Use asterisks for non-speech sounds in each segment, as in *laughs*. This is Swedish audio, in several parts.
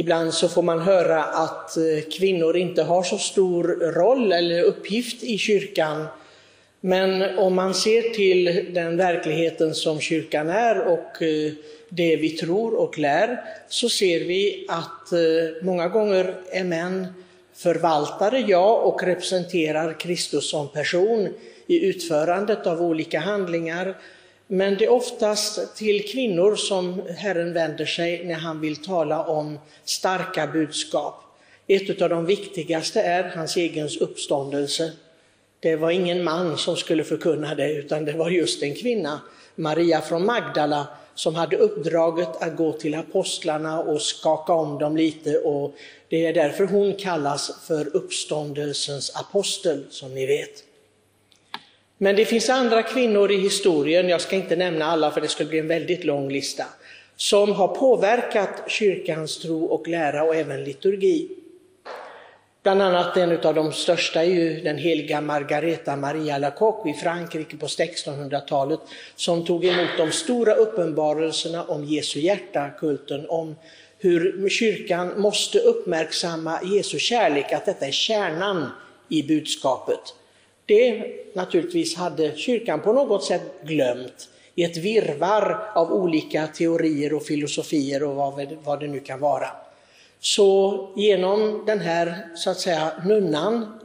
Ibland så får man höra att eh, kvinnor inte har så stor roll eller uppgift i kyrkan. Men om man ser till den verkligheten som kyrkan är och eh, det vi tror och lär, så ser vi att eh, många gånger är män förvaltare, ja, och representerar Kristus som person i utförandet av olika handlingar. Men det är oftast till kvinnor som Herren vänder sig när han vill tala om starka budskap. Ett av de viktigaste är hans egen uppståndelse. Det var ingen man som skulle förkunna det, utan det var just en kvinna, Maria från Magdala, som hade uppdraget att gå till apostlarna och skaka om dem lite och det är därför hon kallas för uppståndelsens apostel, som ni vet. Men det finns andra kvinnor i historien, jag ska inte nämna alla för det skulle bli en väldigt lång lista, som har påverkat kyrkans tro och lära och även liturgi. Bland annat en av de största är ju den heliga Margareta Maria Alacoque i Frankrike på 1600-talet som tog emot de stora uppenbarelserna om Jesu hjärta, kulten, om hur kyrkan måste uppmärksamma Jesu kärlek, att detta är kärnan i budskapet. Det naturligtvis hade kyrkan på något sätt glömt i ett virvar av olika teorier och filosofier och vad, det nu kan vara. Så genom den här så att säga nunnan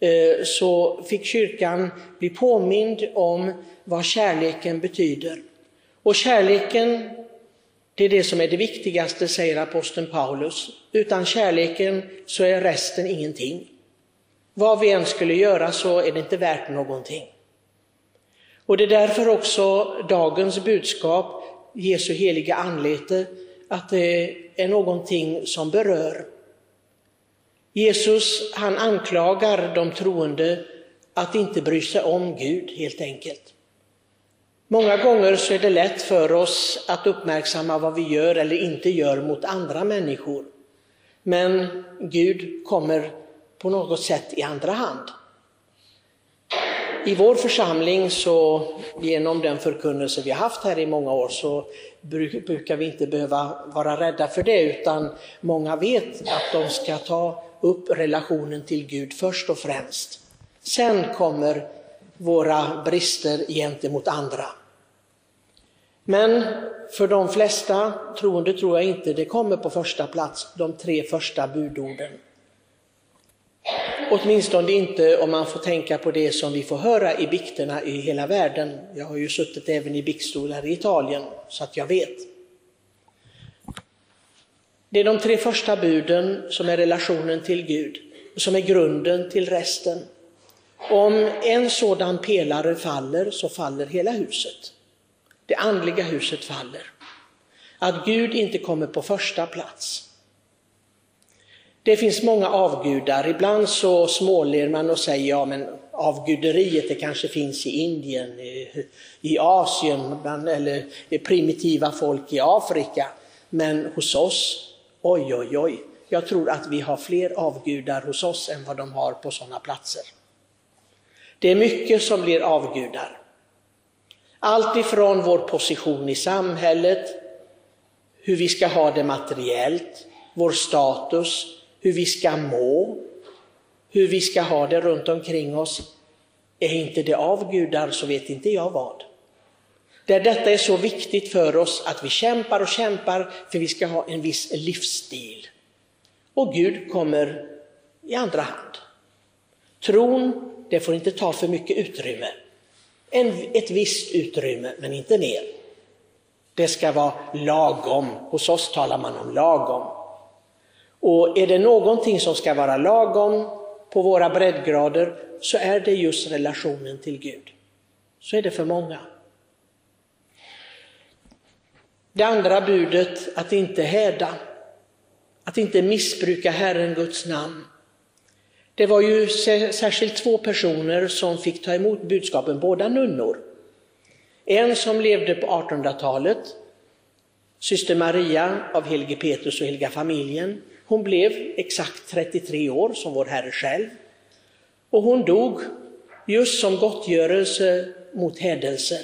eh, så fick kyrkan bli påmind om vad kärleken betyder. Och kärleken, det är det som är det viktigaste, säger aposteln Paulus. Utan kärleken så är resten ingenting. Vad vi än skulle göra så är det inte värt någonting. Och det är därför också dagens budskap, Jesu heliga anlete, att det är någonting som berör. Jesus han anklagar de troende att inte bry sig om Gud helt enkelt. Många gånger så är det lätt för oss att uppmärksamma vad vi gör eller inte gör mot andra människor. Men Gud kommer på något sätt i andra hand. I vår församling, så genom den förkunnelse vi har haft här i många år, så brukar vi inte behöva vara rädda för det, utan många vet att de ska ta upp relationen till Gud först och främst. Sen kommer våra brister gentemot andra. Men för de flesta troende tror jag inte det kommer på första plats, de tre första budorden. Åtminstone inte om man får tänka på det som vi får höra i bikterna i hela världen. Jag har ju suttit även i biktstolar i Italien, så att jag vet. Det är de tre första buden som är relationen till Gud, som är grunden till resten. Om en sådan pelare faller så faller hela huset. Det andliga huset faller. Att Gud inte kommer på första plats. Det finns många avgudar. Ibland så småler man och säger ja men avguderiet det kanske finns i Indien, i, i Asien bland, eller i primitiva folk i Afrika. Men hos oss, oj oj oj, jag tror att vi har fler avgudar hos oss än vad de har på sådana platser. Det är mycket som blir avgudar. Allt ifrån vår position i samhället, hur vi ska ha det materiellt, vår status, hur vi ska må, hur vi ska ha det runt omkring oss. Är inte det avgudar så vet inte jag vad. Där detta är så viktigt för oss att vi kämpar och kämpar för vi ska ha en viss livsstil. Och Gud kommer i andra hand. Tron, det får inte ta för mycket utrymme. En, ett visst utrymme, men inte mer. Det ska vara lagom. Hos oss talar man om lagom. Och är det någonting som ska vara lagom på våra breddgrader så är det just relationen till Gud. Så är det för många. Det andra budet, att inte häda, att inte missbruka Herren Guds namn. Det var ju särskilt två personer som fick ta emot budskapen, båda nunnor. En som levde på 1800-talet, syster Maria av helige Petrus och heliga familjen, hon blev exakt 33 år som vår Herre själv. Och hon dog just som gottgörelse mot hädelser.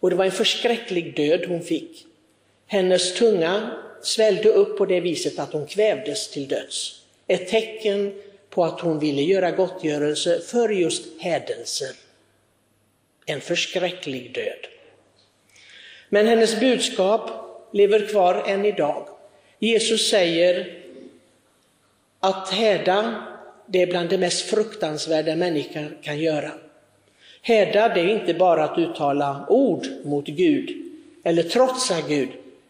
Och det var en förskräcklig död hon fick. Hennes tunga svällde upp på det viset att hon kvävdes till döds. Ett tecken på att hon ville göra gottgörelse för just hädelser. En förskräcklig död. Men hennes budskap lever kvar än idag. Jesus säger att häda, det är bland det mest fruktansvärda människan kan göra. Häda, det är inte bara att uttala ord mot Gud eller trotsa Gud,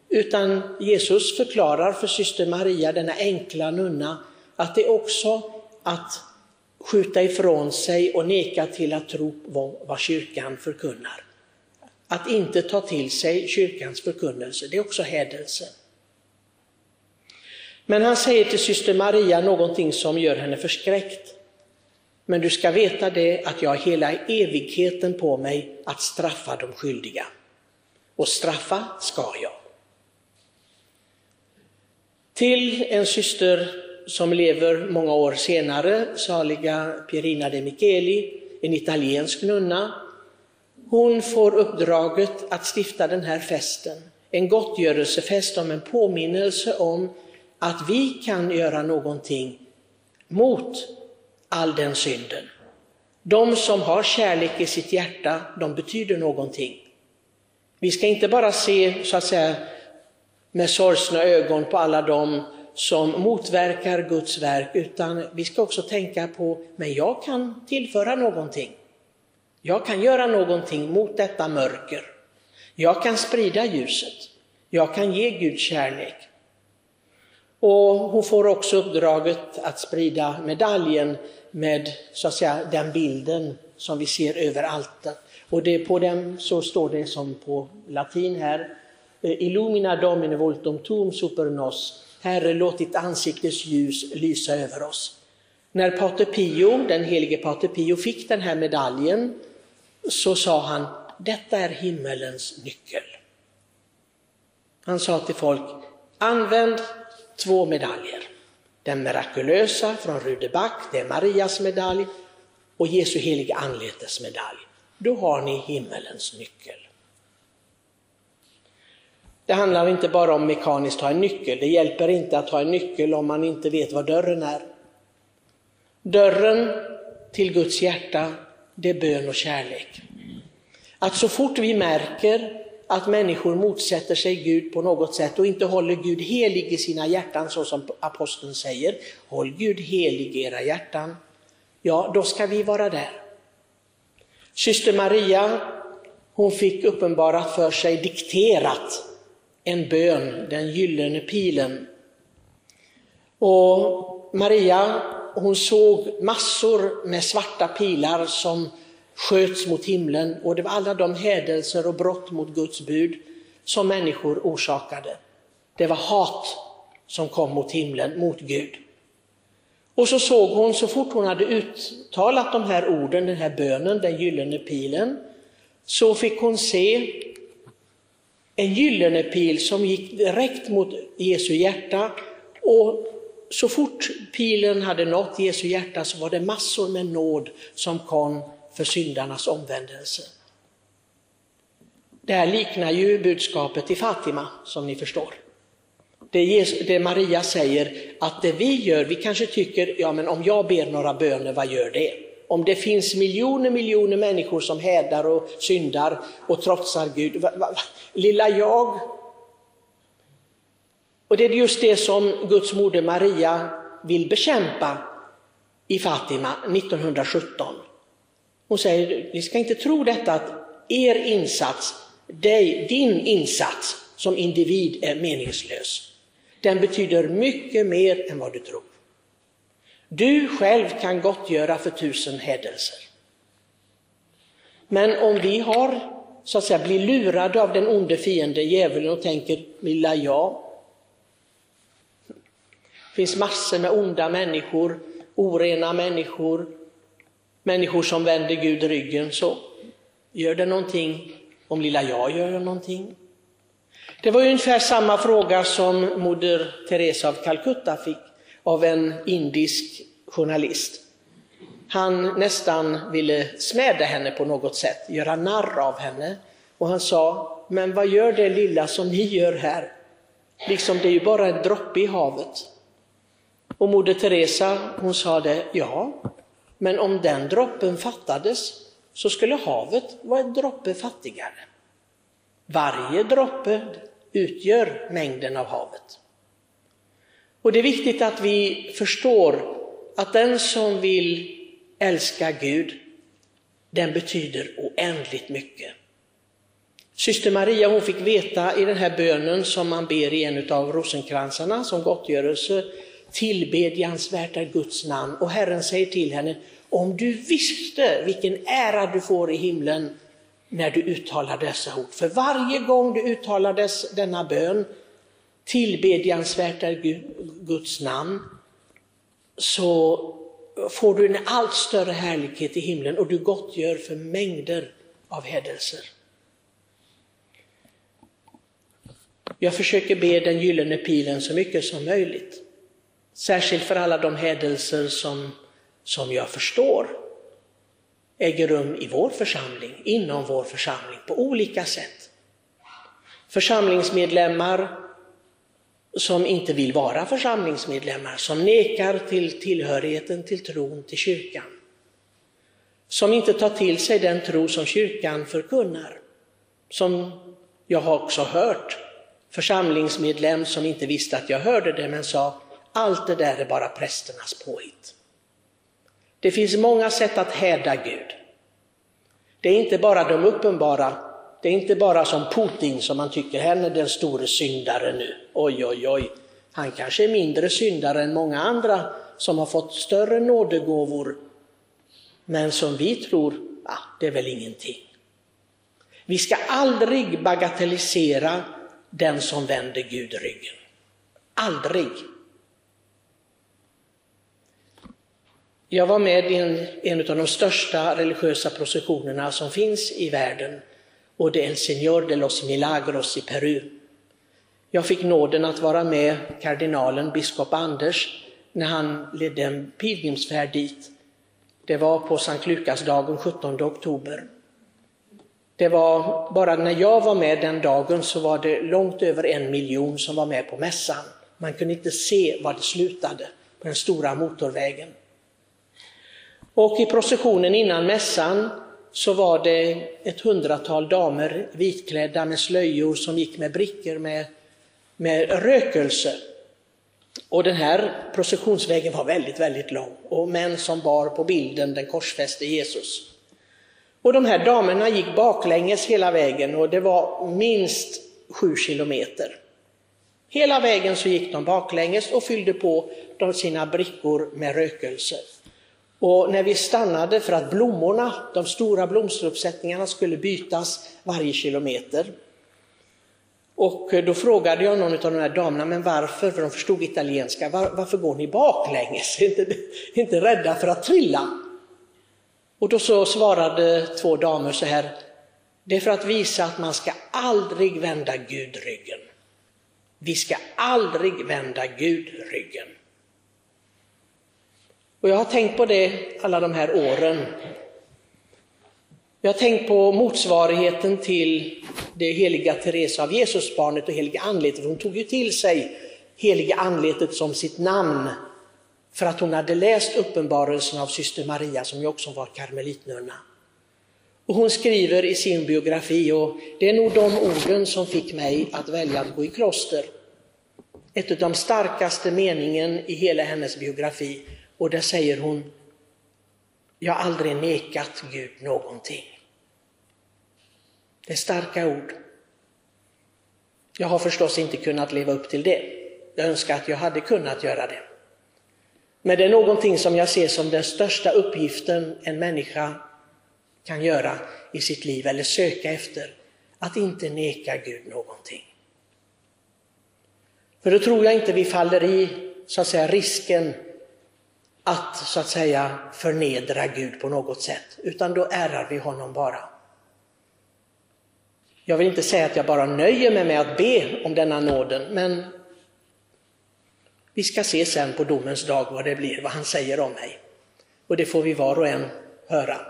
utan Jesus förklarar för syster Maria, denna enkla nunna, att det är också att skjuta ifrån sig och neka till att tro vad kyrkan förkunnar. Att inte ta till sig kyrkans förkunnelse, det är också hädelse. Men han säger till syster Maria någonting som gör henne förskräckt. Men du ska veta det att jag har hela evigheten på mig att straffa de skyldiga. Och straffa ska jag. Till en syster som lever många år senare, saliga Pierina de Micheli, en italiensk nunna. Hon får uppdraget att stifta den här festen, en gottgörelsefest om en påminnelse om att vi kan göra någonting mot all den synden. De som har kärlek i sitt hjärta, de betyder någonting. Vi ska inte bara se så att säga med sorgsna ögon på alla de som motverkar Guds verk, utan vi ska också tänka på, men jag kan tillföra någonting. Jag kan göra någonting mot detta mörker. Jag kan sprida ljuset. Jag kan ge Gud kärlek. Och hon får också uppdraget att sprida medaljen med så att säga, den bilden som vi ser överallt. Och det, på den så står det som på latin här, eh, Illumina Domine voltum tum super nos, Herre låt ditt ansiktes ljus lysa över oss. När Pater Pio, den helige Pater Pio fick den här medaljen så sa han, detta är himmelens nyckel. Han sa till folk, använd två medaljer. Den mirakulösa från Rudeback, det är Marias medalj, och Jesu heliga anletes medalj. Då har ni himmelens nyckel. Det handlar inte bara om mekaniskt ha en nyckel, det hjälper inte att ha en nyckel om man inte vet var dörren är. Dörren till Guds hjärta, det är bön och kärlek. Att så fort vi märker att människor motsätter sig Gud på något sätt och inte håller Gud helig i sina hjärtan så som aposteln säger, håll Gud helig i era hjärtan, ja då ska vi vara där. Syster Maria, hon fick uppenbarat för sig dikterat en bön, den gyllene pilen. Och Maria, hon såg massor med svarta pilar som sköts mot himlen och det var alla de hädelser och brott mot Guds bud som människor orsakade. Det var hat som kom mot himlen, mot Gud. Och så såg hon, så fort hon hade uttalat de här orden, den här bönen, den gyllene pilen, så fick hon se en gyllene pil som gick direkt mot Jesu hjärta och så fort pilen hade nått Jesu hjärta så var det massor med nåd som kom för syndarnas omvändelse. Det här liknar ju budskapet i Fatima, som ni förstår. Det, det Maria säger, att det vi gör, vi kanske tycker, ja men om jag ber några böner, vad gör det? Om det finns miljoner, miljoner människor som hädar och syndar och trotsar Gud, va, va, lilla jag. Och det är just det som Guds moder Maria vill bekämpa i Fatima 1917. Hon säger, ni ska inte tro detta att er insats, dig, din insats som individ är meningslös. Den betyder mycket mer än vad du tror. Du själv kan gottgöra för tusen hädelser. Men om vi har, så att säga, blir lurade av den onde fiende djävulen och tänker, lilla jag. Det finns massor med onda människor, orena människor, människor som vänder Gud ryggen. Så gör det någonting om lilla jag gör någonting? Det var ungefär samma fråga som moder Teresa av Calcutta fick av en indisk journalist. Han nästan ville smäda henne på något sätt, göra narr av henne. Och han sa, men vad gör det lilla som ni gör här? Liksom det är ju bara en droppe i havet. Och Moder Teresa hon sa det, ja, men om den droppen fattades så skulle havet vara en droppe fattigare. Varje droppe utgör mängden av havet. Och det är viktigt att vi förstår att den som vill älska Gud, den betyder oändligt mycket. Syster Maria hon fick veta i den här bönen som man ber i en av rosenkransarna som gottgörelse, tillbedjansvärt är Guds namn. Och Herren säger till henne, om du visste vilken ära du får i himlen när du uttalar dessa ord. För varje gång du uttalar dess, denna bön, tillbedjansvärt är Guds namn, så får du en allt större härlighet i himlen och du gottgör för mängder av hädelser. Jag försöker be den gyllene pilen så mycket som möjligt. Särskilt för alla de hädelser som, som jag förstår äger rum i vår församling, inom vår församling, på olika sätt. Församlingsmedlemmar som inte vill vara församlingsmedlemmar, som nekar till tillhörigheten till tron till kyrkan. Som inte tar till sig den tro som kyrkan förkunnar. Som jag har också hört församlingsmedlem som inte visste att jag hörde det men sa allt det där är bara prästernas påhitt. Det finns många sätt att häda Gud. Det är inte bara de uppenbara, det är inte bara som Putin som man tycker, han är den store syndaren nu. Oj, oj, oj. Han kanske är mindre syndare än många andra som har fått större nådegåvor. Men som vi tror, ah, det är väl ingenting. Vi ska aldrig bagatellisera den som vänder Gud ryggen. Aldrig. Jag var med i en, en av de största religiösa processionerna som finns i världen och det är El Señor de los Milagros i Peru. Jag fick nåden att vara med kardinalen, biskop Anders, när han ledde en pilgrimsfärd dit. Det var på Sankt Lukasdagen 17 oktober. Det var bara när jag var med den dagen så var det långt över en miljon som var med på mässan. Man kunde inte se var det slutade på den stora motorvägen. Och i processionen innan mässan så var det ett hundratal damer vitklädda med slöjor som gick med brickor med, med rökelse. Och den här processionsvägen var väldigt, väldigt lång och män som bar på bilden den korsfäste Jesus. Och de här damerna gick baklänges hela vägen och det var minst sju kilometer. Hela vägen så gick de baklänges och fyllde på sina brickor med rökelse. Och när vi stannade för att blommorna, de stora blomsteruppsättningarna skulle bytas varje kilometer. Och då frågade jag någon av de här damerna, men varför? För de förstod italienska. Var, varför går ni baklänges? *laughs* Inte, inte rädda för att trilla? Och då så svarade två damer så här, det är för att visa att man ska aldrig vända Gud ryggen. Vi ska aldrig vända Gud ryggen. Och jag har tänkt på det alla de här åren. Jag har tänkt på motsvarigheten till det heliga Teresa av Jesusbarnet och heliga anletet. Hon tog ju till sig heliga anletet som sitt namn för att hon hade läst uppenbarelsen av syster Maria som ju också var karmelitnunna. Och hon skriver i sin biografi, och det är nog de orden som fick mig att välja att gå i kloster. Ett av de starkaste meningen i hela hennes biografi och där säger hon, jag har aldrig nekat Gud någonting. Det är starka ord. Jag har förstås inte kunnat leva upp till det. Jag önskar att jag hade kunnat göra det. Men det är någonting som jag ser som den största uppgiften en människa kan göra i sitt liv eller söka efter. Att inte neka Gud någonting. För då tror jag inte vi faller i så att säga risken att så att säga förnedra Gud på något sätt, utan då ärar vi honom bara. Jag vill inte säga att jag bara nöjer mig med att be om denna nåden, men vi ska se sen på domens dag vad det blir, vad han säger om mig. Och det får vi var och en höra.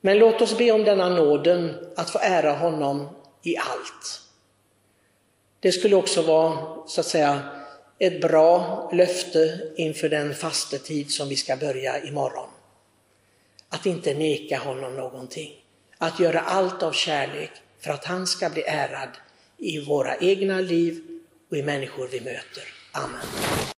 Men låt oss be om denna nåden att få ära honom i allt. Det skulle också vara så att säga ett bra löfte inför den fastetid som vi ska börja imorgon. Att inte neka honom någonting. Att göra allt av kärlek för att han ska bli ärad i våra egna liv och i människor vi möter. Amen.